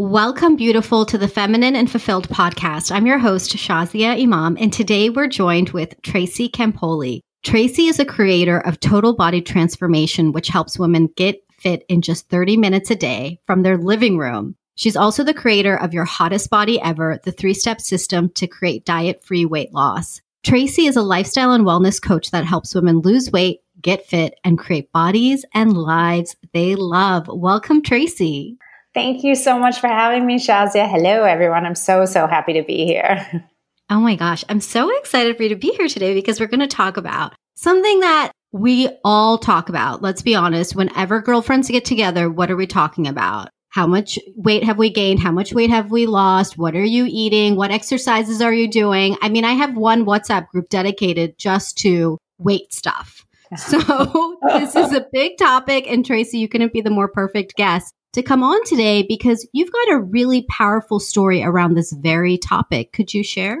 Welcome, beautiful, to the Feminine and Fulfilled podcast. I'm your host, Shazia Imam, and today we're joined with Tracy Campoli. Tracy is a creator of Total Body Transformation, which helps women get fit in just 30 minutes a day from their living room. She's also the creator of Your Hottest Body Ever, the three step system to create diet free weight loss. Tracy is a lifestyle and wellness coach that helps women lose weight, get fit, and create bodies and lives they love. Welcome, Tracy. Thank you so much for having me, Shazia. Hello, everyone. I'm so, so happy to be here. Oh my gosh. I'm so excited for you to be here today because we're going to talk about something that we all talk about. Let's be honest. Whenever girlfriends get together, what are we talking about? How much weight have we gained? How much weight have we lost? What are you eating? What exercises are you doing? I mean, I have one WhatsApp group dedicated just to weight stuff. So this is a big topic. And Tracy, you couldn't be the more perfect guest to come on today because you've got a really powerful story around this very topic. Could you share?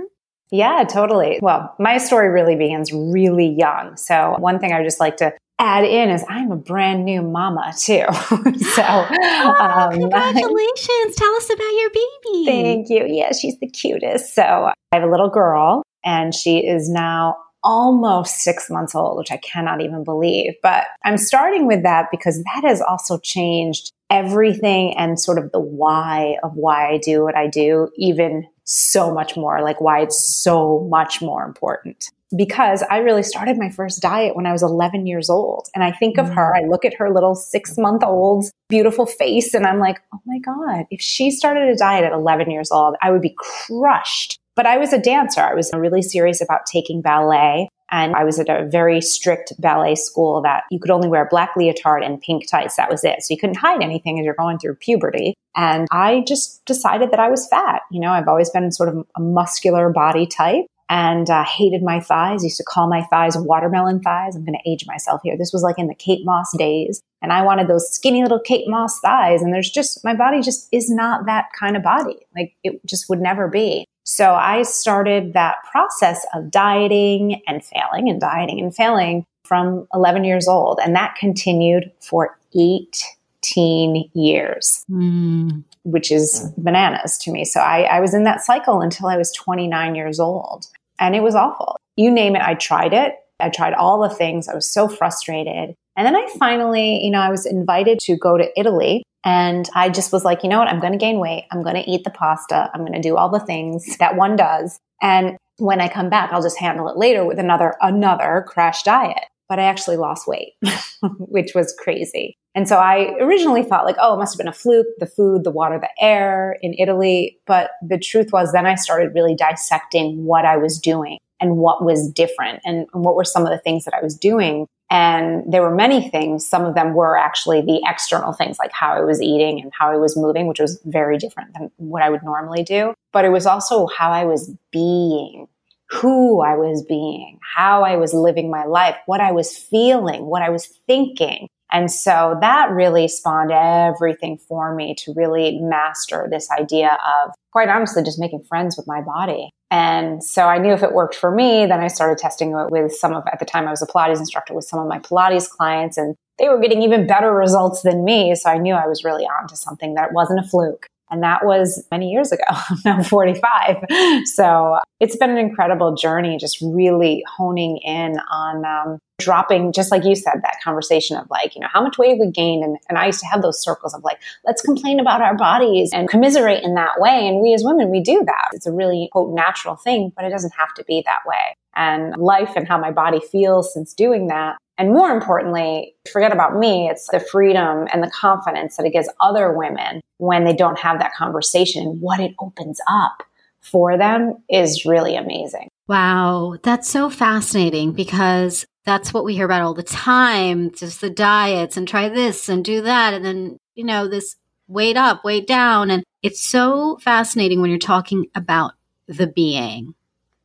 Yeah, totally. Well, my story really begins really young. So, one thing I just like to add in is I'm a brand new mama too. so, oh, um, congratulations. Tell us about your baby. Thank you. Yeah, she's the cutest. So, I have a little girl and she is now almost six months old, which I cannot even believe. But I'm starting with that because that has also changed everything and sort of the why of why I do what I do, even so much more, like why it's so much more important. Because I really started my first diet when I was 11 years old. And I think of mm. her, I look at her little six month old beautiful face, and I'm like, oh my God, if she started a diet at 11 years old, I would be crushed but I was a dancer. I was really serious about taking ballet. And I was at a very strict ballet school that you could only wear black leotard and pink tights. That was it. So you couldn't hide anything as you're going through puberty. And I just decided that I was fat. You know, I've always been sort of a muscular body type and uh, hated my thighs. Used to call my thighs watermelon thighs. I'm going to age myself here. This was like in the Kate Moss days. And I wanted those skinny little Kate Moss thighs. And there's just, my body just is not that kind of body. Like it just would never be. So I started that process of dieting and failing and dieting and failing from 11 years old. And that continued for 18 years, mm. which is bananas to me. So I, I was in that cycle until I was 29 years old. And it was awful. You name it, I tried it. I tried all the things. I was so frustrated. And then I finally, you know, I was invited to go to Italy and I just was like, you know what? I'm going to gain weight. I'm going to eat the pasta. I'm going to do all the things that one does. And when I come back, I'll just handle it later with another, another crash diet. But I actually lost weight, which was crazy. And so I originally thought like, oh, it must have been a fluke, the food, the water, the air in Italy. But the truth was then I started really dissecting what I was doing and what was different and what were some of the things that I was doing and there were many things. Some of them were actually the external things, like how I was eating and how I was moving, which was very different than what I would normally do. But it was also how I was being, who I was being, how I was living my life, what I was feeling, what I was thinking. And so that really spawned everything for me to really master this idea of, quite honestly, just making friends with my body and so I knew if it worked for me, then I started testing it with some of, at the time I was a Pilates instructor with some of my Pilates clients and they were getting even better results than me. So I knew I was really onto something that wasn't a fluke. And that was many years ago. I'm now 45. So it's been an incredible journey, just really honing in on um, dropping, just like you said, that conversation of like, you know, how much weight we gained. And, and I used to have those circles of like, let's complain about our bodies and commiserate in that way. And we as women, we do that. It's a really quote natural thing, but it doesn't have to be that way. And life and how my body feels since doing that and more importantly, forget about me, it's the freedom and the confidence that it gives other women when they don't have that conversation. What it opens up for them is really amazing. Wow, that's so fascinating because that's what we hear about all the time just the diets and try this and do that. And then, you know, this weight up, weight down. And it's so fascinating when you're talking about the being.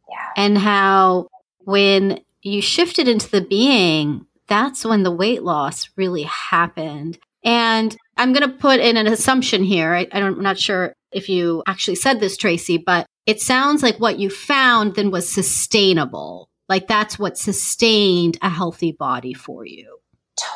Yeah. And how when you shifted into the being, that's when the weight loss really happened. And I'm going to put in an assumption here. I, I don't, I'm not sure if you actually said this, Tracy, but it sounds like what you found then was sustainable. Like that's what sustained a healthy body for you.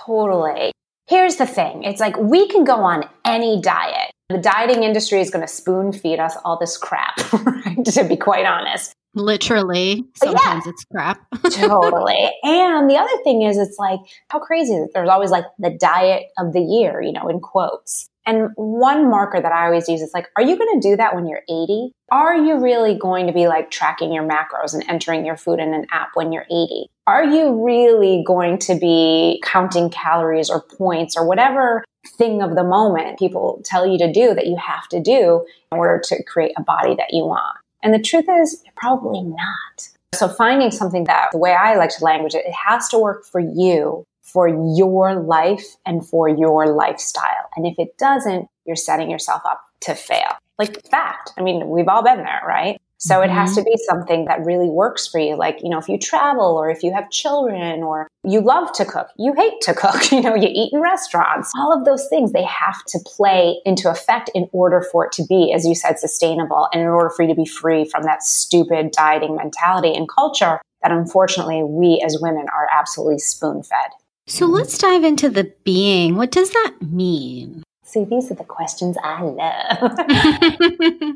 Totally. Here's the thing. It's like we can go on any diet The dieting industry is going to spoon feed us all this crap, right? to be quite honest. Literally, oh, sometimes yeah, it's crap. totally. And the other thing is, it's like, how crazy is it? There's always like the diet of the year, you know, in quotes. And one marker that I always use is like, are you going to do that when you're 80? Are you really going to be like tracking your macros and entering your food in an app when you're 80? Are you really going to be counting calories or points or whatever thing of the moment people tell you to do that you have to do in order to create a body that you want? And the truth is, you're probably not. So finding something that the way I like to language it, it has to work for you for your life and for your lifestyle. And if it doesn't, you're setting yourself up to fail. Like fact. I mean, we've all been there, right? So mm-hmm. it has to mm-hmm. be something that really works for you. Like, you know, if you travel or if you have children or you love to cook, you hate to cook, you know, you eat in restaurants, all of those things, they have to play into effect in order for it to be, as you said, sustainable and in order for you to be free from that stupid dieting mentality and culture that unfortunately we as women are absolutely spoon fed. So let's dive into the being. What does that mean? See, these are the questions I love.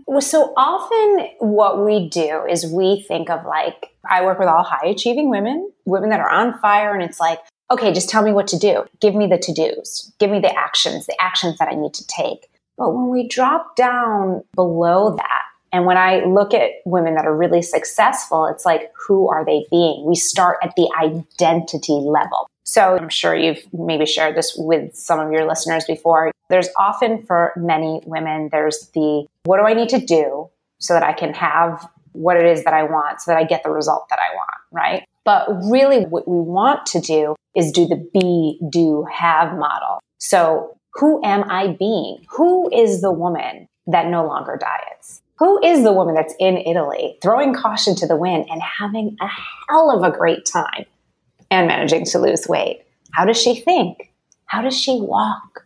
so often, what we do is we think of like, I work with all high achieving women, women that are on fire, and it's like, okay, just tell me what to do. Give me the to dos, give me the actions, the actions that I need to take. But when we drop down below that, and when I look at women that are really successful, it's like, who are they being? We start at the identity level. So I'm sure you've maybe shared this with some of your listeners before. There's often for many women, there's the what do I need to do so that I can have what it is that I want, so that I get the result that I want, right? But really, what we want to do is do the be, do, have model. So who am I being? Who is the woman that no longer diets? Who is the woman that's in Italy throwing caution to the wind and having a hell of a great time? And managing to lose weight. How does she think? How does she walk?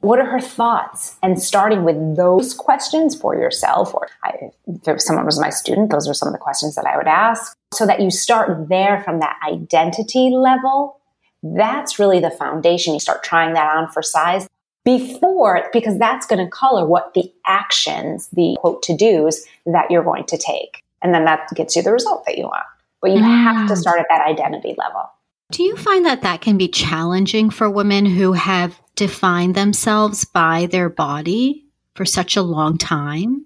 What are her thoughts? And starting with those questions for yourself, or I, if someone was my student, those are some of the questions that I would ask, so that you start there from that identity level. That's really the foundation. You start trying that on for size before, because that's going to color what the actions, the quote to dos that you're going to take. And then that gets you the result that you want. But you mm. have to start at that identity level. Do you find that that can be challenging for women who have defined themselves by their body for such a long time?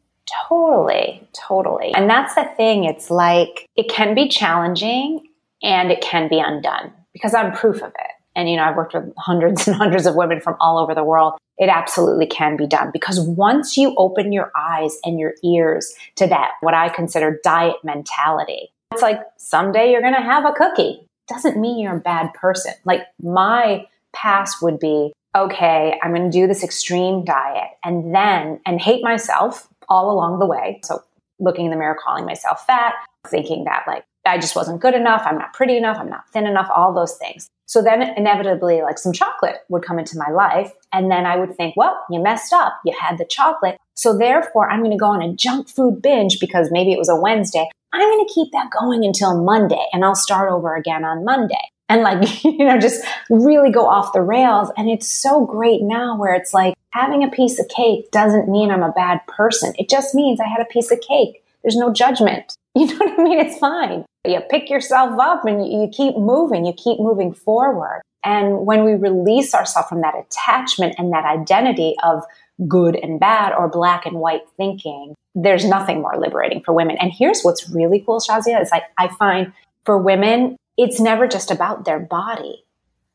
Totally, totally. And that's the thing. It's like it can be challenging and it can be undone because I'm proof of it. And, you know, I've worked with hundreds and hundreds of women from all over the world. It absolutely can be done because once you open your eyes and your ears to that, what I consider diet mentality, it's like someday you're going to have a cookie doesn't mean you're a bad person. Like my past would be, okay, I'm going to do this extreme diet and then, and hate myself all along the way. So looking in the mirror, calling myself fat, thinking that like I just wasn't good enough, I'm not pretty enough, I'm not thin enough, all those things. So then inevitably, like some chocolate would come into my life. And then I would think, well, you messed up. You had the chocolate. So therefore, I'm going to go on a junk food binge because maybe it was a Wednesday. I'm going to keep that going until Monday and I'll start over again on Monday. And like, you know, just really go off the rails. And it's so great now where it's like having a piece of cake doesn't mean I'm a bad person. It just means I had a piece of cake. There's no judgment. You know what I mean? It's fine. You pick yourself up and you, keep moving. You keep moving forward. And when we release ourselves from that attachment and that identity of good and bad or black and white thinking, there's nothing more liberating for women. And here's what's really cool, Shazia, is like I find for women, it's never just about their body.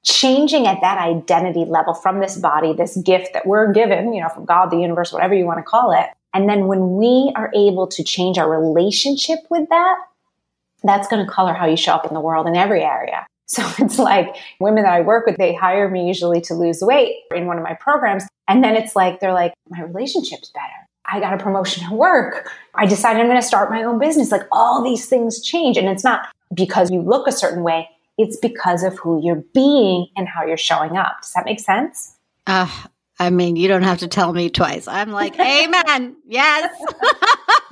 Changing at that identity level from this body, this gift that we're given, you know, from God, the universe, whatever you want to call it, and then when we are able to change our relationship with that, that's going to color how you show up in the world in every area. So it's like women that I work with, they hire me usually to lose weight in one of my programs. And then it's like, they're like, my relationship's better. I got a promotion at work. I decided I'm going to start my own business. Like all these things change. And it's not because you look a certain way. It's because of who you're being and how you're showing up. Does that make sense? Uh, I mean, you don't have to tell me twice. I'm like, amen. Yes.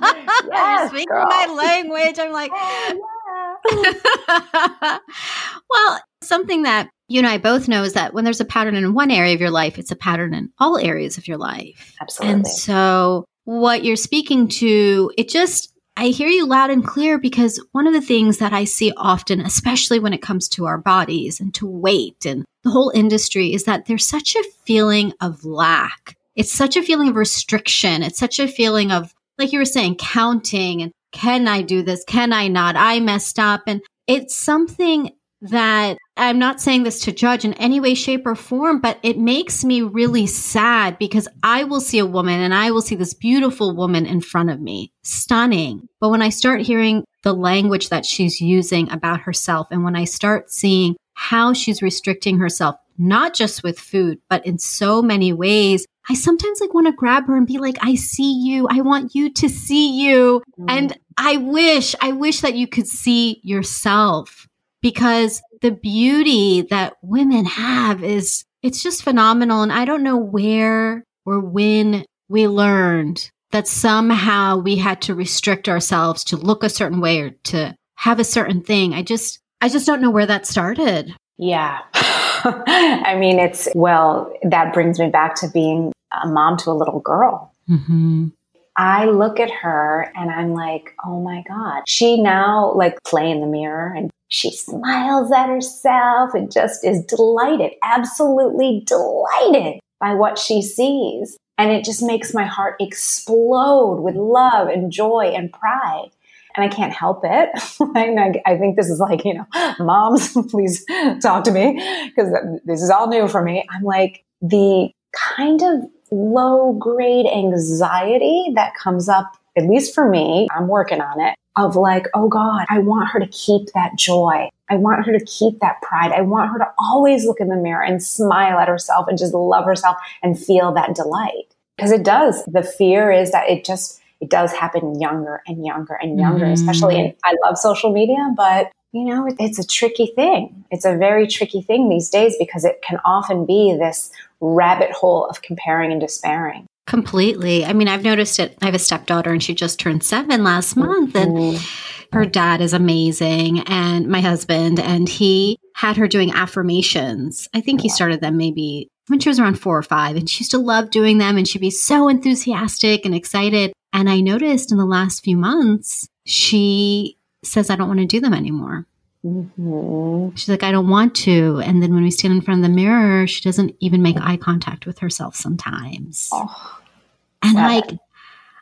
yes speaking girl. my language. I'm like, oh, yeah. well, something that you and I both know is that when there's a pattern in one area of your life, it's a pattern in all areas of your life. Absolutely. And so what you're speaking to, it just, I hear you loud and clear because one of the things that I see often, especially when it comes to our bodies and to weight and the whole industry, is that there's such a feeling of lack. It's such a feeling of restriction. It's such a feeling of, like you were saying, counting and can I do this? Can I not? I messed up. And it's something that I'm not saying this to judge in any way, shape, or form, but it makes me really sad because I will see a woman and I will see this beautiful woman in front of me, stunning. But when I start hearing the language that she's using about herself, and when I start seeing how she's restricting herself, not just with food, but in so many ways, I sometimes like want to grab her and be like, I see you. I want you to see you. Mm. And I wish, I wish that you could see yourself because the beauty that women have is it's just phenomenal. And I don't know where or when we learned that somehow we had to restrict ourselves to look a certain way or to have a certain thing. I just, I just don't know where that started. Yeah. I mean, it's, well, that brings me back to being a mom to a little girl. Mm-hmm. I look at her and I'm like, oh my God. She now like play in the mirror and she smiles at herself and just is delighted, absolutely delighted by what she sees. And it just makes my heart explode with love and joy and pride. And I can't help it. I, think this is like, you know, moms, please talk to me because this is all new for me. I'm like, the kind of low grade anxiety that comes up, at least for me, I'm working on it, of like, oh God, I want her to keep that joy. I want her to keep that pride. I want her to always look in the mirror and smile at herself and just love herself and feel that delight. Because it does. The fear is that it just, it does happen younger and younger and younger, mm-hmm. especially in, I love social media, but you know, it's a tricky thing. It's a very tricky thing these days because it can often be this rabbit hole of comparing and despairing. Completely. I mean, I've noticed it. I have a stepdaughter and she just turned seven last month, and her dad is amazing, and my husband, and he had her doing affirmations. I think he started them maybe when she was around four or five, and she used to love doing them, and she'd be so enthusiastic and excited. And I noticed in the last few months, she says, I don't want to do them anymore. Mm-hmm. She's like, I don't want to. And then when we stand in front of the mirror, she doesn't even make eye contact with herself sometimes. Oh, and like,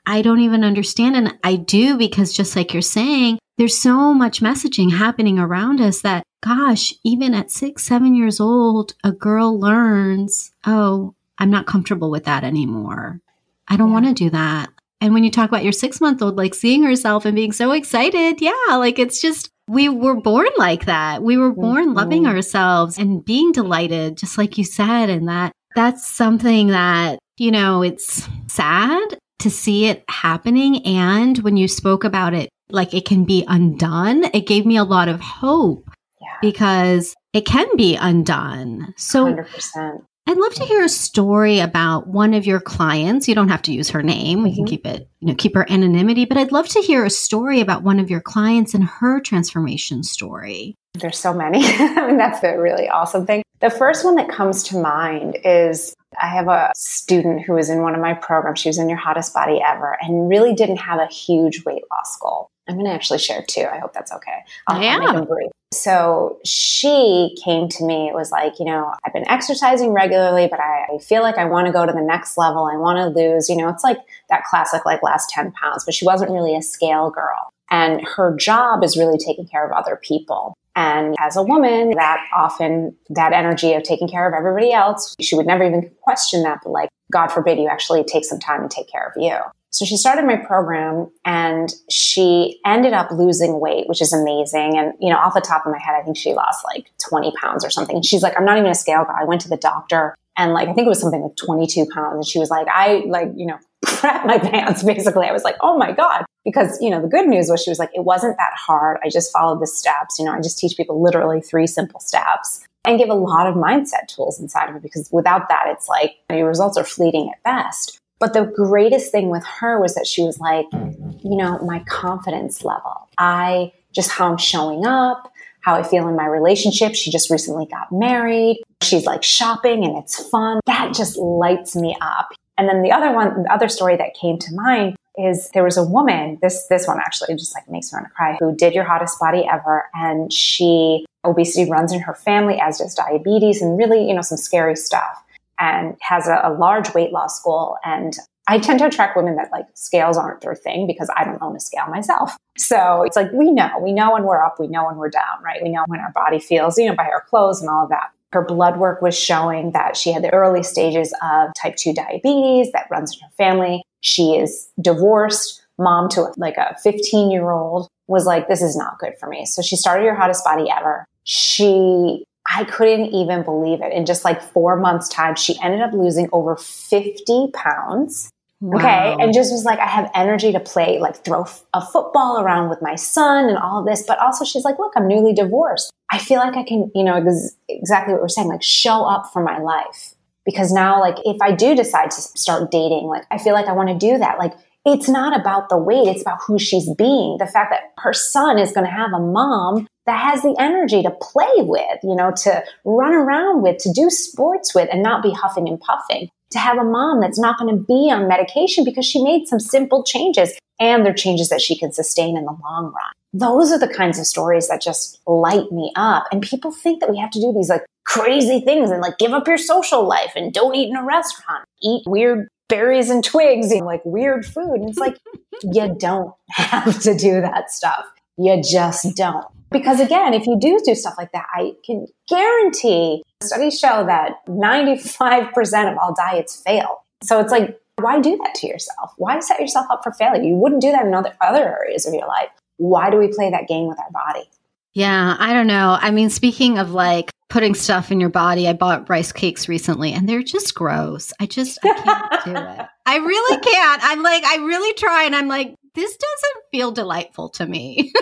I don't even understand. And I do because just like you're saying, there's so much messaging happening around us that, gosh, even at six, seven years old, a girl learns, oh, I'm not comfortable with that anymore. I don't yeah. want to do that. And when you talk about your six month old, like seeing herself and being so excited, yeah, like it's just, we were born like that. We were born mm-hmm. loving ourselves and being delighted, just like you said. And that, that's something that, you know, it's sad to see it happening. And when you spoke about it, like it can be undone, it gave me a lot of hope yeah. because it can be undone. So 100%. I'd love to hear a story about one of your clients. You don't have to use her name. We can mm-hmm. keep it, you know, keep her anonymity, but I'd love to hear a story about one of your clients and her transformation story. There's so many. I mean, that's the really awesome thing. The first one that comes to mind is I have a student who was in one of my programs. She was in your hottest body ever and really didn't have a huge weight loss goal. I'm going to actually share two. I hope that's okay. Um, I'll, yeah. I'll so she came to me. It was like, you know, I've been exercising regularly, but I, I feel like I want to go to the next level. I want to lose, you know, it's like that classic, like last 10 pounds, but she wasn't really a scale girl. And her job is really taking care of other people. And as a woman, that often, that energy of taking care of everybody else, she would never even question that, but like, God forbid you actually take some time and take care of you. So she started my program and she ended up losing weight, which is amazing. And, you know, off the top of my head, I think she lost like 20 pounds or something. And she's like, I'm not even a scale girl. I went to the doctor and like, I think it was something like 22 pounds. And she was like, I like, you know, crap my pants basically. I was like, oh my God. Because, you know, the good news was she was like, it wasn't that hard. I just followed the steps. You know, I just teach people literally three simple steps and give a lot of mindset tools inside of it because without that, it's like your results are fleeting at best. But the greatest thing with her was that she was like, mm-hmm. you know, my confidence level. I just how I'm showing up, how I feel in my relationship. She just recently got married. She's like shopping and it's fun. That just lights me up. And then the other one, the other story that came to mind is there was a woman, this this one actually just like makes me want to cry, who did your hottest body ever. And she obesity runs in her family, as does diabetes, and really, you know, some scary stuff. And has a, a large weight loss goal. And I tend to attract women that like scales aren't their thing because I don't own a scale myself. So it's like we know, we know when we're up, we know when we're down, right? We know when our body feels, you know, by our clothes and all of that. Her blood work was showing that she had the early stages of type 2 diabetes that runs in her family. She is divorced, mom to like a 15 year old, was like, this is not good for me. So she started Your Hottest Body Ever. She, I couldn't even believe it. In just like four months' time, she ended up losing over 50 pounds. Wow. Okay. And just was like, I have energy to play, like throw a football around with my son and all this. But also, she's like, look, I'm newly divorced. I feel like I can, you know, ex- exactly what we're saying, like show up for my life. Because now, like, if I do decide to start dating, like, I feel like I want to do that. Like, it's not about the weight, it's about who she's being. The fact that her son is going to have a mom that has the energy to play with, you know, to run around with, to do sports with, and not be huffing and puffing. To have a mom that's not going to be on medication because she made some simple changes and they're changes that she can sustain in the long run. Those are the kinds of stories that just light me up. And people think that we have to do these like crazy things and like give up your social life and don't eat in a restaurant, eat weird berries and twigs and like weird food. And it's like, you don't have to do that stuff. You just don't. Because again, if you do do stuff like that, I can guarantee studies show that 95% of all diets fail. So it's like, why do that to yourself? Why set yourself up for failure? You wouldn't do that in other, other areas of your life. Why do we play that game with our body? Yeah, I don't know. I mean, speaking of like putting stuff in your body, I bought rice cakes recently and they're just gross. I just I can't do it. I really can't. I'm like, I really try and I'm like, this doesn't feel delightful to me.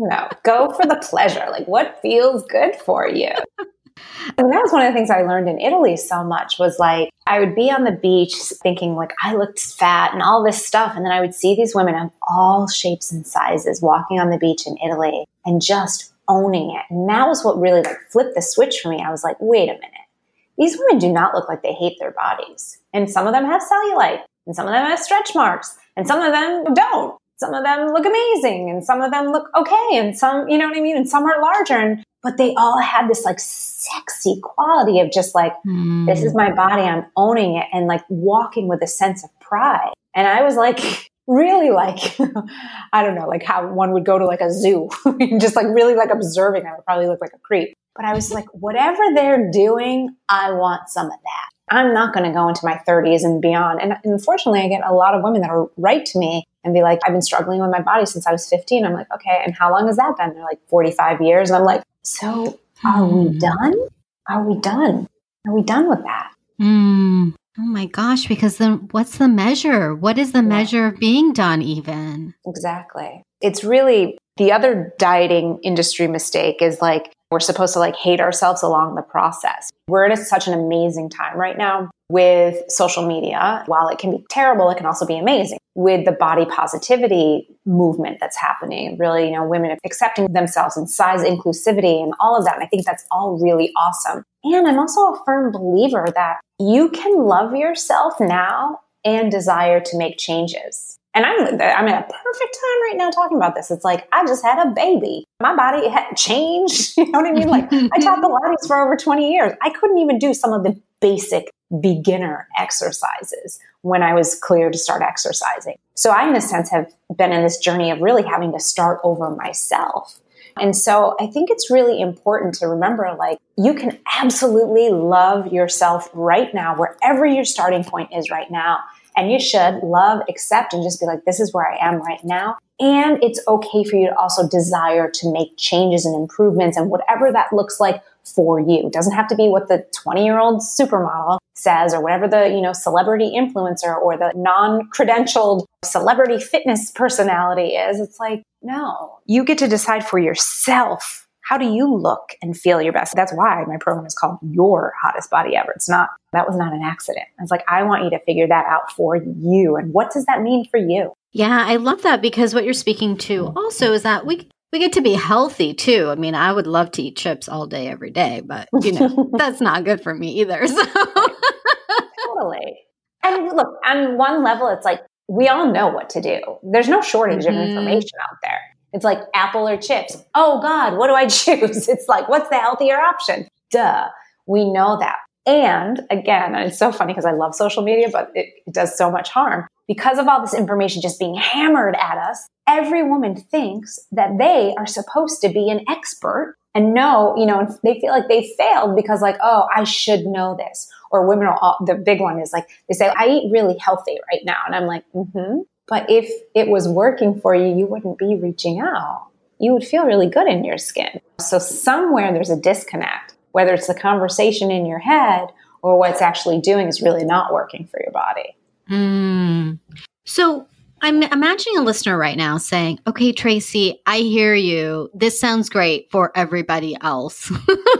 No, go for the pleasure. Like, what feels good for you? And that was one of the things I learned in Italy so much was like, I would be on the beach thinking like I looked fat and all this stuff. And then I would see these women of all shapes and sizes walking on the beach in Italy and just owning it. And that was what really like flipped the switch for me. I was like, wait a minute. These women do not look like they hate their bodies. And some of them have cellulite and some of them have stretch marks and some of them don't. Some of them look amazing and some of them look okay and some, you know what I mean? And some are larger and, but they all had this like sexy quality of just like, mm. this is my body. I'm owning it and like walking with a sense of pride. And I was like, really like, I don't know, like how one would go to like a zoo and just like really like observing. I would probably look like a creep. But I was like, whatever they're doing, I want some of that. I'm not going to go into my 30s and beyond. And unfortunately, I get a lot of women that are write to me and be like, I've been struggling with my body since I was 15. I'm like, okay, and how long has that been? They're like 45 years. And I'm like, so are we hmm. done? Are we done? Are we done with that? Mm. Oh my gosh, because then what's the measure? What is the yeah. measure of being done, even? Exactly. It's really the other dieting industry mistake is like we're supposed to like hate ourselves along the process. We're in a, such an amazing time right now with social media. While it can be terrible, it can also be amazing with the body positivity movement that's happening. Really, you know, women accepting themselves and size inclusivity and all of that. And I think that's all really awesome. And I'm also a firm believer that you can love yourself now and desire to make changes. And I'm, I'm in a perfect time right now talking about this. It's like, I just had a baby. My body had changed. You know what I mean? Like, I taught Pilates for over 20 years. I couldn't even do some of the basic beginner exercises when I was clear to start exercising. So I, in a sense, have been in this journey of really having to start over myself. And so I think it's really important to remember like you can absolutely love yourself right now, wherever your starting point is right now. And you should love, accept, and just be like, this is where I am right now. And it's okay for you to also desire to make changes and improvements and whatever that looks like for you. It doesn't have to be what the 20 year old supermodel says or whatever the, you know, celebrity influencer or the non-credentialed celebrity fitness personality is. It's like, no, you get to decide for yourself. How do you look and feel your best? That's why my program is called Your Hottest Body Ever. It's not, that was not an accident. I was like, I want you to figure that out for you. And what does that mean for you? Yeah, I love that because what you're speaking to also is that we We get to be healthy too. I mean, I would love to eat chips all day, every day, but you know, that's not good for me either. So. totally. And look, on one level, it's like we all know what to do. There's no shortage mm-hmm. of information out there. It's like apple or chips. Oh God, what do I choose? It's like, what's the healthier option? Duh. We know that. And again, and it's so funny because I love social media, but it, it does so much harm. Because of all this information just being hammered at us, every woman thinks that they are supposed to be an expert and know, you know, they feel like they failed because like, oh, I should know this. Or women are all, the big one is like, they say, I eat really healthy right now. And I'm like, mm-hmm. But if it was working for you, you wouldn't be reaching out. You would feel really good in your skin. So somewhere there's a disconnect, whether it's the conversation in your head or what's actually doing is really not working for your body. Mm. So I'm imagining a listener right now saying, okay, Tracy, I hear you. This sounds great for everybody else.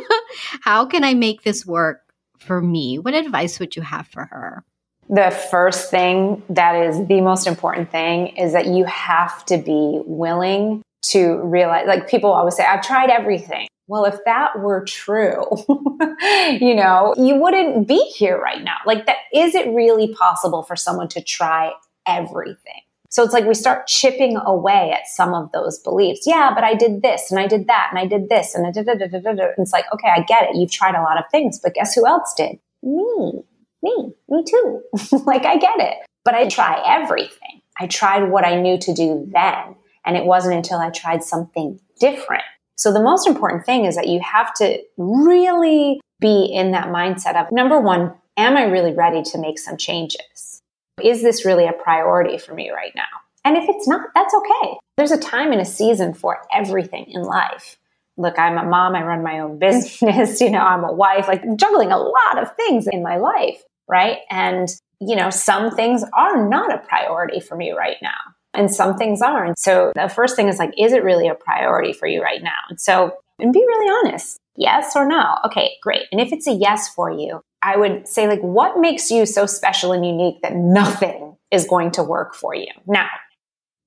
How can I make this work for me? What advice would you have for her? The first thing that is the most important thing is that you have to be willing to realize, like people always say, I've tried everything. Well, if that were true, you know, you wouldn't be here right now. Like that, is it really possible for someone to try everything? So it's like we start chipping away at some of those beliefs. Yeah, but I did this and I did that and I did this and I did it. It's like, okay, I get it. You've tried a lot of things, but guess who else did? Me, me, me too. like I get it, but I try everything. I tried what I knew to do then. And it wasn't until I tried something different. So the most important thing is that you have to really be in that mindset of number one, am I really ready to make some changes? Is this really a priority for me right now? And if it's not, that's okay. There's a time and a season for everything in life. Look, I'm a mom, I run my own business, you know, I'm a wife, like juggling a lot of things in my life, right? And, you know, some things are not a priority for me right now. And some things are. And so the first thing is like, is it really a priority for you right now? And so, and be really honest. Yes or no? Okay, great. And if it's a yes for you, I would say, like, what makes you so special and unique that nothing is going to work for you? Now,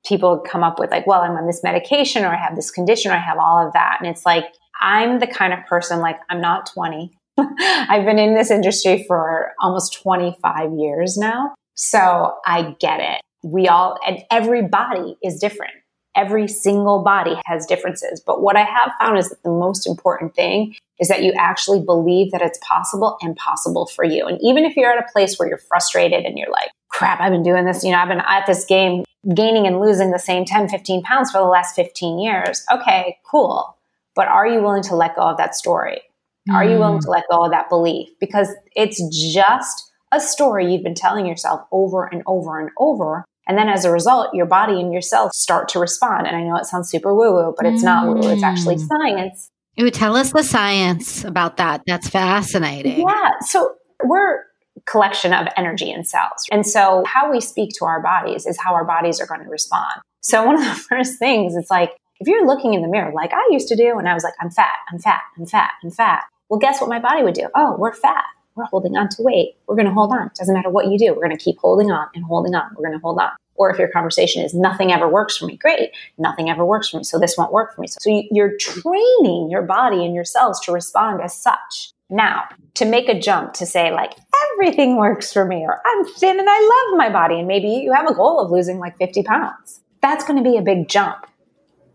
people come up with, like, well, I'm on this medication or I have this condition or I have all of that. And it's like, I'm the kind of person, like, I'm not 20. I've been in this industry for almost 25 years now. So I get it. We all, and every body is different. Every single body has differences. But what I have found is that the most important thing is that you actually believe that it's possible and possible for you. And even if you're at a place where you're frustrated and you're like, crap, I've been doing this, you know, I've been at this game gaining and losing the same 10, 15 pounds for the last 15 years. Okay, cool. But are you willing to let go of that story? Mm. Are you willing to let go of that belief? Because it's just a story you've been telling yourself over and over and over and then as a result, your body and yourself start to respond. And I know it sounds super woo woo, but it's not woo woo. It's actually mm. science. Ooh, tell us the science about that. That's fascinating. Yeah. So we're collection of energy and cells. And so how we speak to our bodies is how our bodies are going to respond. So one of the first things is like, if you're looking in the mirror like I used to do, and I was like, I'm fat, I'm fat, I'm fat, I'm fat. Well, guess what my body would do? Oh, we're fat we're holding on to weight. We're going to hold on. Doesn't matter what you do. We're going to keep holding on and holding on. We're going to hold on. Or if your conversation is nothing ever works for me, great. Nothing ever works for me. So this won't work for me. So you're training your body and your cells to respond as such. Now, to make a jump to say like everything works for me or I'm thin and I love my body and maybe you have a goal of losing like 50 pounds. That's going to be a big jump.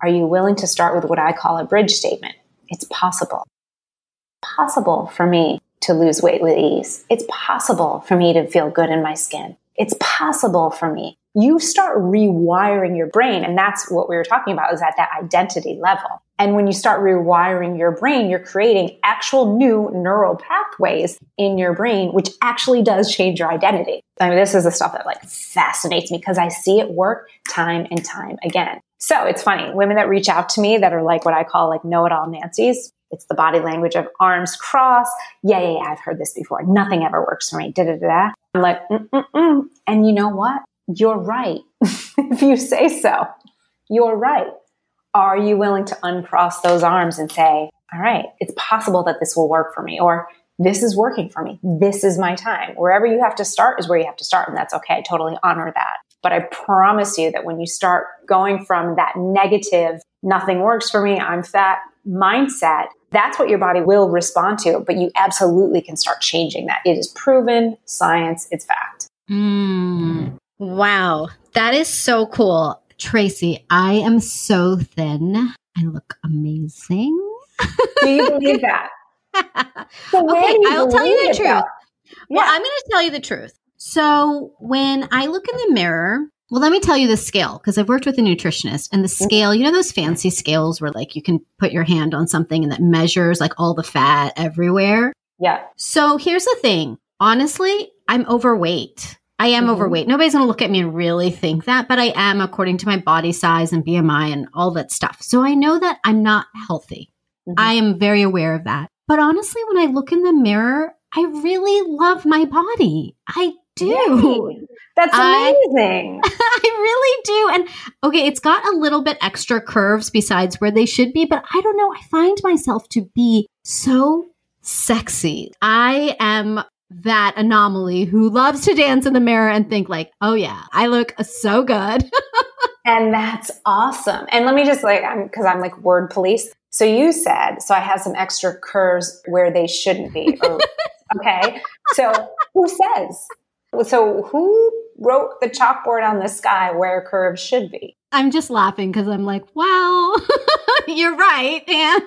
Are you willing to start with what I call a bridge statement? It's possible. Possible for me to lose weight with ease. It's possible for me to feel good in my skin. It's possible for me. You start rewiring your brain. And that's what we were talking about is at that identity level. And when you start rewiring your brain, you're creating actual new neural pathways in your brain, which actually does change your identity. I mean, this is the stuff that like fascinates me because I see it work time and time again. So it's funny, women that reach out to me that are like what I call like know it all Nancy's, it's the body language of arms crossed. Yeah, yeah, yeah, I've heard this before. Nothing ever works for me. Da da da. I'm like, Mm-mm-mm. and you know what? You're right. if you say so, you're right. Are you willing to uncross those arms and say, all right, it's possible that this will work for me, or this is working for me. This is my time. Wherever you have to start is where you have to start, and that's okay. I totally honor that. But I promise you that when you start going from that negative nothing works for me, I'm fat mindset, that's what your body will respond to. But you absolutely can start changing that. It is proven science, it's fact. Mm. Wow. That is so cool. Tracy, I am so thin. I look amazing. Do you believe that? so okay, I'll tell you the truth. Yeah. Well, I'm going to tell you the truth. So when I look in the mirror, well, let me tell you the scale because I've worked with a nutritionist and the scale, you know, those fancy scales where like you can put your hand on something and that measures like all the fat everywhere. Yeah. So here's the thing. Honestly, I'm overweight. I am mm-hmm. overweight. Nobody's going to look at me and really think that, but I am according to my body size and BMI and all that stuff. So I know that I'm not healthy. Mm-hmm. I am very aware of that. But honestly, when I look in the mirror, I really love my body. I do. Yay. That's amazing. I, I, really do. And okay, it's got a little bit extra curves besides where they should be, but I don't know. I find myself to be so sexy. I am that anomaly who loves to dance in the mirror and think like, "Oh yeah, I look so good." and that's awesome. And let me just like I'm cuz I'm like word police. So you said, so I have some extra curves where they shouldn't be. Or, oh, okay. So who says? So who wrote the chalkboard on the sky where curves should be? I'm just laughing because I'm like, wow, you're right. And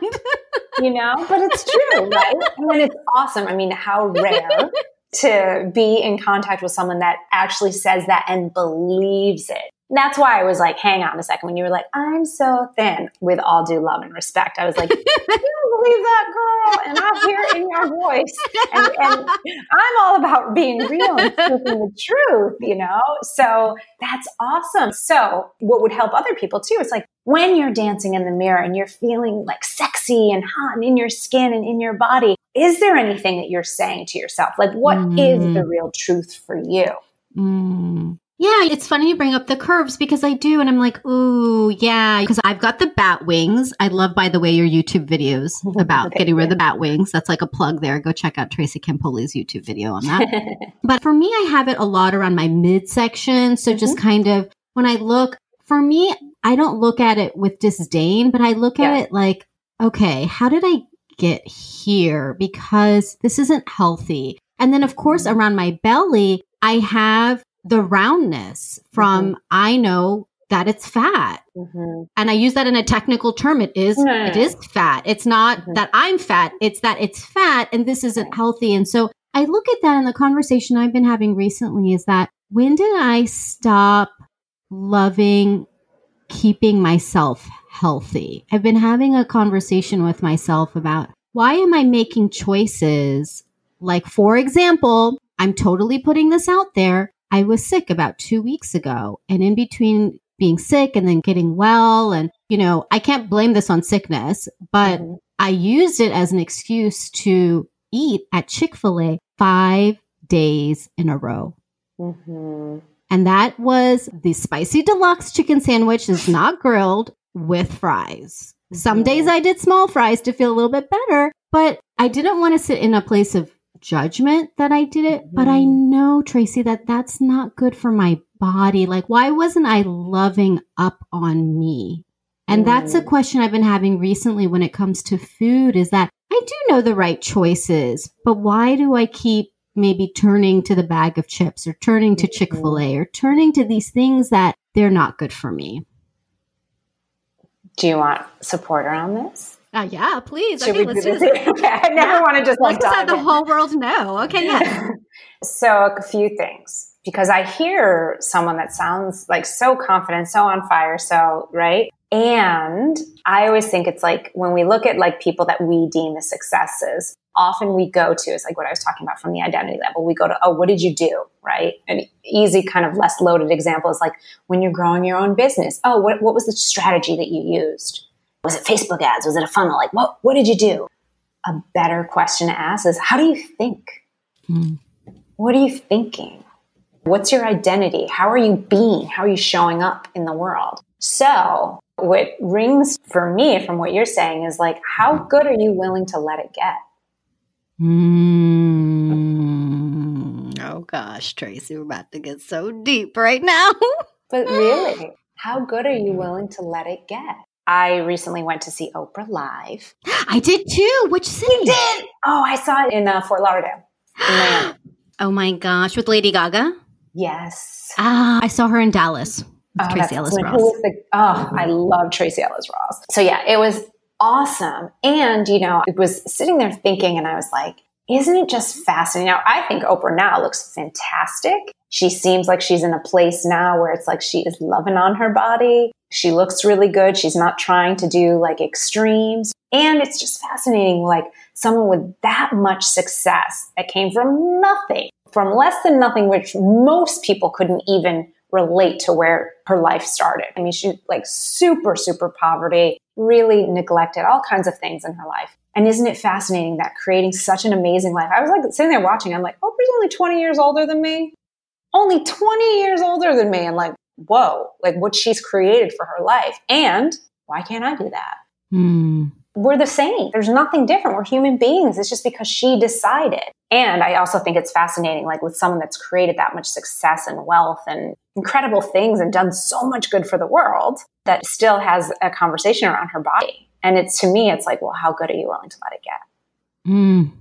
you know, but it's true, right? Mean, it's awesome. I mean, how rare to be in contact with someone that actually says that and believes it. That's why I was like, hang on a second. When you were like, I'm so thin, with all due love and respect, I was like, you don't believe that, girl. And I hear it in your voice. And, and I'm all about being real and speaking the truth, you know? So that's awesome. So, what would help other people too is like when you're dancing in the mirror and you're feeling like sexy and hot and in your skin and in your body, is there anything that you're saying to yourself? Like, what mm. is the real truth for you? Mm. Yeah, it's funny you bring up the curves because I do. And I'm like, ooh, yeah, because I've got the bat wings. I love, by the way, your YouTube videos about getting rid of the bat wings. That's like a plug there. Go check out Tracy Campoli's YouTube video on that. but for me, I have it a lot around my midsection. So mm-hmm. just kind of when I look, for me, I don't look at it with disdain, but I look yeah. at it like, okay, how did I get here? Because this isn't healthy. And then, of course, mm-hmm. around my belly, I have the roundness from mm-hmm. I know that it's fat. Mm-hmm. And I use that in a technical term. It is, no, it is fat. It's not mm-hmm. that I'm fat. It's that it's fat and this isn't healthy. And so I look at that in the conversation I've been having recently is that when did I stop loving keeping myself healthy? I've been having a conversation with myself about why am I making choices? Like, for example, I'm totally putting this out there. I was sick about two weeks ago. And in between being sick and then getting well, and, you know, I can't blame this on sickness, but mm-hmm. I used it as an excuse to eat at Chick fil A five days in a row. Mm-hmm. And that was the spicy deluxe chicken sandwich is not grilled with fries. Some mm-hmm. days I did small fries to feel a little bit better, but I didn't want to sit in a place of judgment that I did it, mm-hmm. but I mm-hmm. know, Tracy, that that's not good for my body. Like, why wasn't I loving up on me? And mm. that's a question I've been having recently when it comes to food is that I do know the right choices, but why do I keep maybe turning to the bag of chips or turning to Chick fil A or turning to these things that they're not good for me? Do you want support around this? Uh, yeah, please. Should okay, let's do this. I never yeah. want to just like let's have the whole world know. Okay, yeah. so a few things because I hear someone that sounds like so confident, so on fire, so right. And I always think it's like when we look at like people that we deem as successes, often we go to is like what I was talking about from the identity level. We go to, oh, what did you do? Right. An easy kind of less loaded example is like when you're growing your own business. Oh, what, what was the strategy that you used? Was it Facebook ads? Was it a funnel? Like, what, what did you do? A better question to ask is, how do you think? Mm. What are you thinking? What's your identity? How are you being? How are you showing up in the world? So, what rings for me from what you're saying is like, how good are you willing to let it get? Mm. Oh gosh, Tracy, we're about to get so deep right now. but really, how good are you willing to let it get? I recently went to see Oprah live. I did too. Which city? You did? Oh, I saw it in uh, Fort Lauderdale. oh my gosh, with Lady Gaga? Yes. Ah, I saw her in Dallas. Oh, Tracee Ellis Ross. The, oh, I love Tracee Ellis Ross. So yeah, it was awesome. And, you know, I was sitting there thinking and I was like, isn't it just fascinating? Now, I think Oprah now looks fantastic. She seems like she's in a place now where it's like she is loving on her body. She looks really good. She's not trying to do like extremes. And it's just fascinating, like someone with that much success that came from nothing, from less than nothing, which most people couldn't even relate to where her life started. I mean, she like super, super poverty, really neglected all kinds of things in her life. And isn't it fascinating that creating such an amazing life? I was like sitting there watching, I'm like, Oprah's only 20 years older than me. Only 20 years older than me. And like, whoa, like what she's created for her life. And why can't I do that? Mm. We're the same. There's nothing different. We're human beings. It's just because she decided. And I also think it's fascinating, like with someone that's created that much success and wealth and incredible things and done so much good for the world that still has a conversation around her body. And it's to me, it's like, well, how good are you willing to let it get? Mm.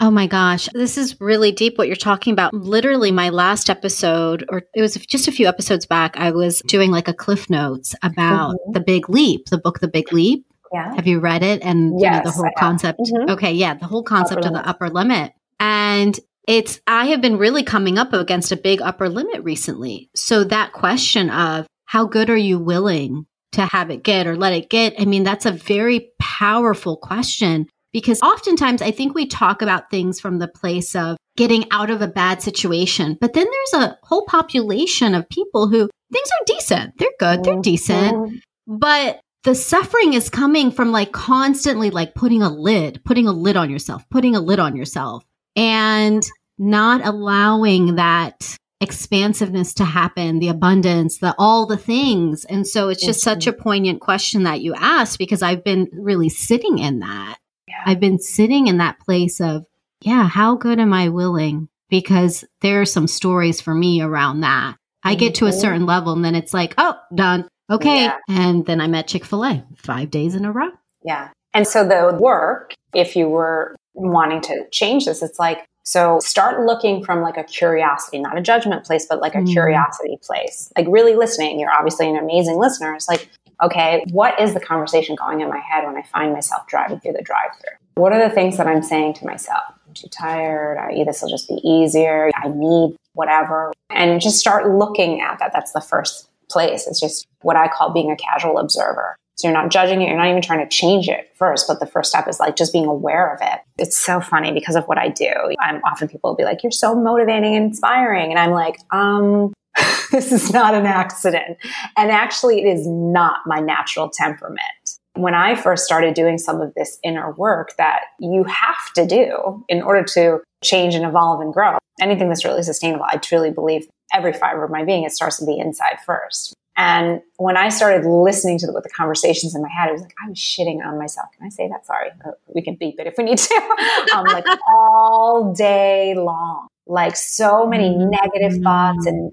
Oh my gosh, this is really deep what you're talking about. Literally, my last episode, or it was just a few episodes back, I was doing like a cliff notes about mm-hmm. The Big Leap, the book The Big Leap. Yeah. Have you read it? And yes, you know, the whole concept. Mm-hmm. Okay, yeah, the whole concept upper of limit. the upper limit. And it's, I have been really coming up against a big upper limit recently. So that question of how good are you willing to have it get or let it get? I mean, that's a very powerful question because oftentimes I think we talk about things from the place of getting out of a bad situation. But then there's a whole population of people who things are decent. They're good. They're decent. Mm-hmm. But the suffering is coming from like constantly like putting a lid, putting a lid on yourself, putting a lid on yourself and not allowing that expansiveness to happen, the abundance, the all the things. And so it's just mm-hmm. such a poignant question that you asked because I've been really sitting in that. I've been sitting in that place of, yeah, how good am I willing? Because there are some stories for me around that. I get to a mm-hmm. certain level and then it's like, oh, done. Okay. Yeah. And then I'm at Chick fil A five days in a row. Yeah. And so the work, if you were wanting to change this, it's like, so start looking from like a curiosity, not a judgment place, but like a mm. curiosity place. Like really listening. You're obviously an amazing listener. It's like, okay, what is the conversation going in my head when I find myself driving through the drive through? What are the things that I'm saying to myself? I'm too tired. I, this will just be easier. I need whatever. And just start looking at that. That's the first place. It's just what I call being a casual observer. So you're not judging it. You're not even trying to change it first. But the first step is like just being aware of it. It's so funny because of what I do. I'm often people will be like, you're so motivating and inspiring. And I'm like, um, this is not an accident. And actually it is not my natural temperament. When I first started doing some of this inner work that you have to do in order to change and evolve and grow, anything that's really sustainable, I truly believe every fiber of my being, it starts with the inside first. And when I started listening to the, the conversations in my head, it was like I was shitting on myself. Can I say that? Sorry, uh, we can beep it if we need to. um, like all day long, like so many mm-hmm. negative thoughts and.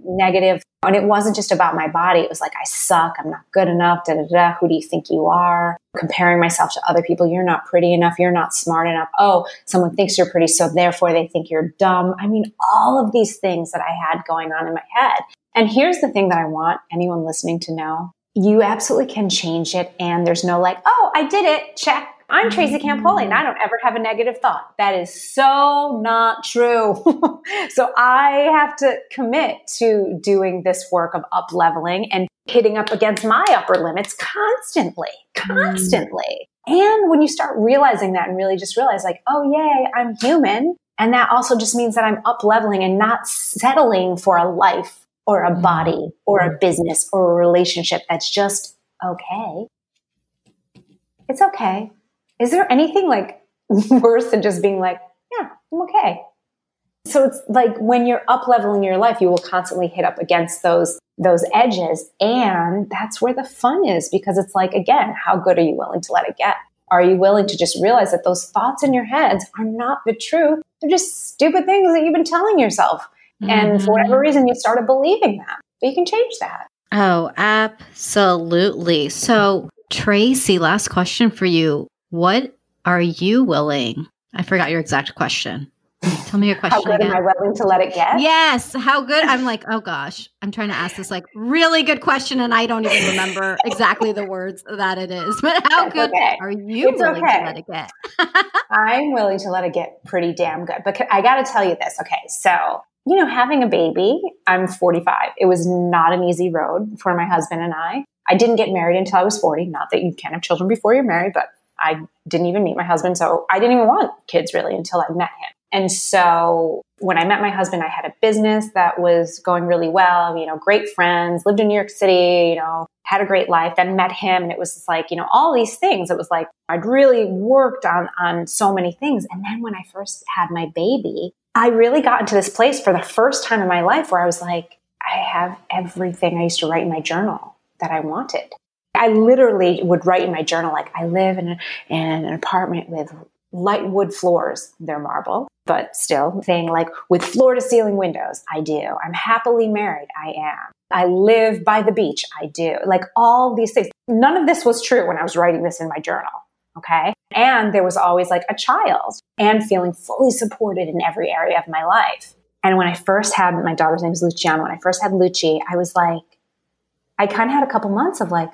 And it wasn't just about my body. It was like I suck. I'm not good enough. Da da da. Who do you think you are? Comparing myself to other people. You're not pretty enough. You're not smart enough. Oh, someone thinks you're pretty, so therefore they think you're dumb. I mean, all of these things that I had going on in my head. And here's the thing that I want anyone listening to know. You absolutely can change it. And there's no like, oh, I did it. Check. I'm Tracy Campoli and I don't ever have a negative thought. That is so not true. so I have to commit to doing this work of up leveling and hitting up against my upper limits constantly, constantly. And when you start realizing that and really just realize like, oh, yay, I'm human. And that also just means that I'm up leveling and not settling for a life or a mm-hmm. body or a mm-hmm. business or a relationship that's just okay. It's okay. Is there anything like worse than just being like, yeah, I'm okay? So it's like when you're up leveling your life, you will constantly hit up against those those edges and that's where the fun is because it's like again, how good are you willing to let it get? Are you willing to just realize that those thoughts in your heads are not the truth? They're just stupid things that you've been telling yourself. Mm-hmm. And for whatever mm-hmm. reason, you started believing them. But you can change that. Oh, absolutely. So Tracy, last question for you. What are you willing? I forgot your exact question. Tell me your question. How good again. am I willing to let it get? Yes. How good? I'm like, oh gosh, I'm trying to ask this like really good question, and I don't even remember exactly the words that it is. But how That's good okay. are you It's willing okay. to let it get? I'm willing to let it get pretty damn good. But I got to tell you this. Okay. So, you know, having a baby, I'm 45. It was not an easy road for my husband and I. I didn't get married until I was 40. Not that you can't have children before you're married, but I didn't even meet my husband. So I didn't even want kids really until I met him. And so when I met my husband, I had a business that was going really well, you know, great friends, lived in New York City, you know, had a great life, then met him. And it was like, you know, all these things. It was like I'd really worked on, on so many things. And then when I first had my baby, I really got into this place for the first time in my life where I was like, I have everything I used to write in my journal that I wanted. I literally would write in my journal, like, I live in, a, in an apartment with light wood floors. They're marble, but still saying like with floor to ceiling windows. I do. I'm happily married. I am. I live by the beach. I do. Like all these things. None of this was true when I was writing this in my journal. Okay. And there was always like a child and feeling fully supported in every area of my life. And when I first had my daughter's name is Luciana, when I first had Luci, I was like, I kind of had a couple months of like,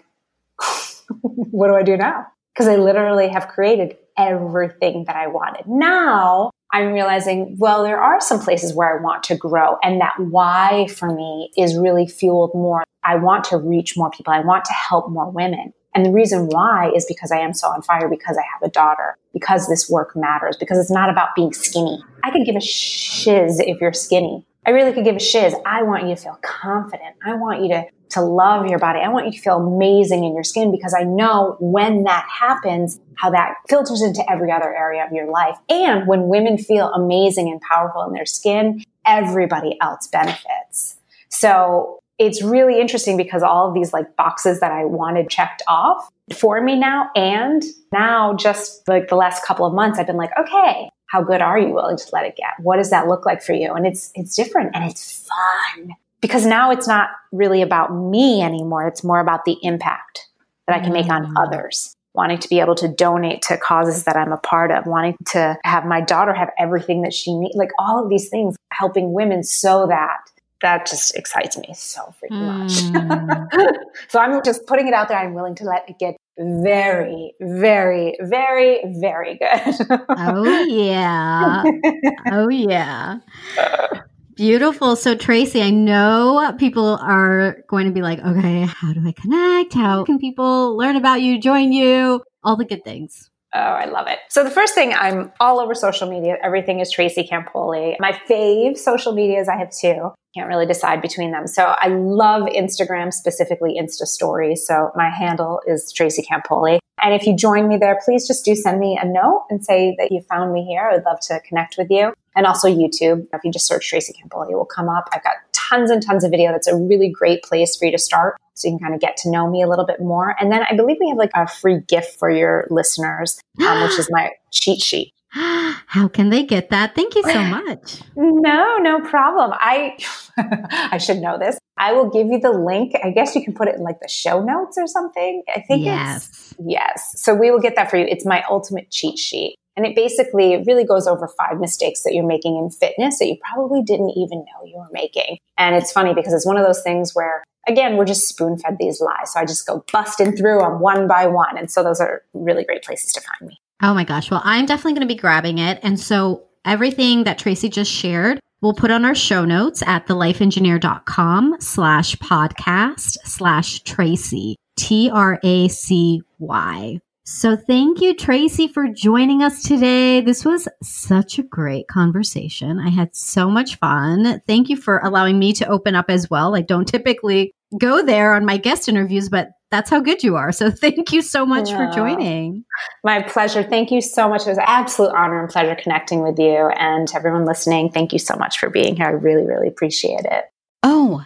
what do I do now? Because I literally have created everything that I wanted. Now I'm realizing, well, there are some places where I want to grow. And that why for me is really fueled more. I want to reach more people. I want to help more women. And the reason why is because I am so on fire, because I have a daughter, because this work matters, because it's not about being skinny. I could give a shiz if you're skinny. I really could give a shiz. I want you to feel confident. I want you to, to love your body. I want you to feel amazing in your skin because I know when that happens, how that filters into every other area of your life. And when women feel amazing and powerful in their skin, everybody else benefits. So it's really interesting because all of these like boxes that I wanted checked off for me now. And now just like the last couple of months, I've been like, okay, how good are you willing to let it get? What does that look like for you? And it's, it's different and it's fun because now it's not really about me anymore. It's more about the impact that I can make on Mm. others. Wanting to be able to donate to causes that I'm a part of, wanting to have my daughter have everything that she needs, like all of these things, helping women so that that just excites me so freaking much. Mm. so I'm just putting it out there. I'm willing to let it get very, very, very, very good. oh yeah. Oh yeah. Beautiful. So Tracy, I know people are going to be like, okay, how do I connect? How can people learn about you, join you? All the good things. Oh, I love it. So the first thing, I'm all over social media. Everything is Tracy Campoli. My fave social medias, I have two. Can't really decide between them. So I love Instagram, specifically Insta Stories. So my handle is Tracy Campoli. And if you join me there, please just do send me a note and say that you found me here. I would love to connect with you. And also YouTube. If you just search Tracy Campoli, it will come up. I've got tons and tons of video. That's a really great place for you to start so you can kind of get to know me a little bit more. And then I believe we have like a free gift for your listeners, um, which is my cheat sheet. How can they get that? Thank you so much. No, no problem. I I should know this. I will give you the link. I guess you can put it in like the show notes or something. I think it's Yes. yes. So we will get that for you. It's my ultimate cheat sheet. And it basically really goes over five mistakes that you're making in fitness that you probably didn't even know you were making. And it's funny because it's one of those things where again, we're just spoon fed these lies. So I just go busting through them one by one. And so those are really great places to find me. Oh my gosh. Well, I'm definitely going to be grabbing it. And so everything that Tracy just shared, we'll put on our show notes at thelifeengineer.com slash podcast slash Tracy, T R A C Y. So thank you, Tracy, for joining us today. This was such a great conversation. I had so much fun. Thank you for allowing me to open up as well. I don't typically go there on my guest interviews, but that's how good you are. So thank you so much for joining. My pleasure. Thank you so much. It was an absolute honor and pleasure connecting with you. And everyone listening, thank you so much for being here. I really, really appreciate it. Oh,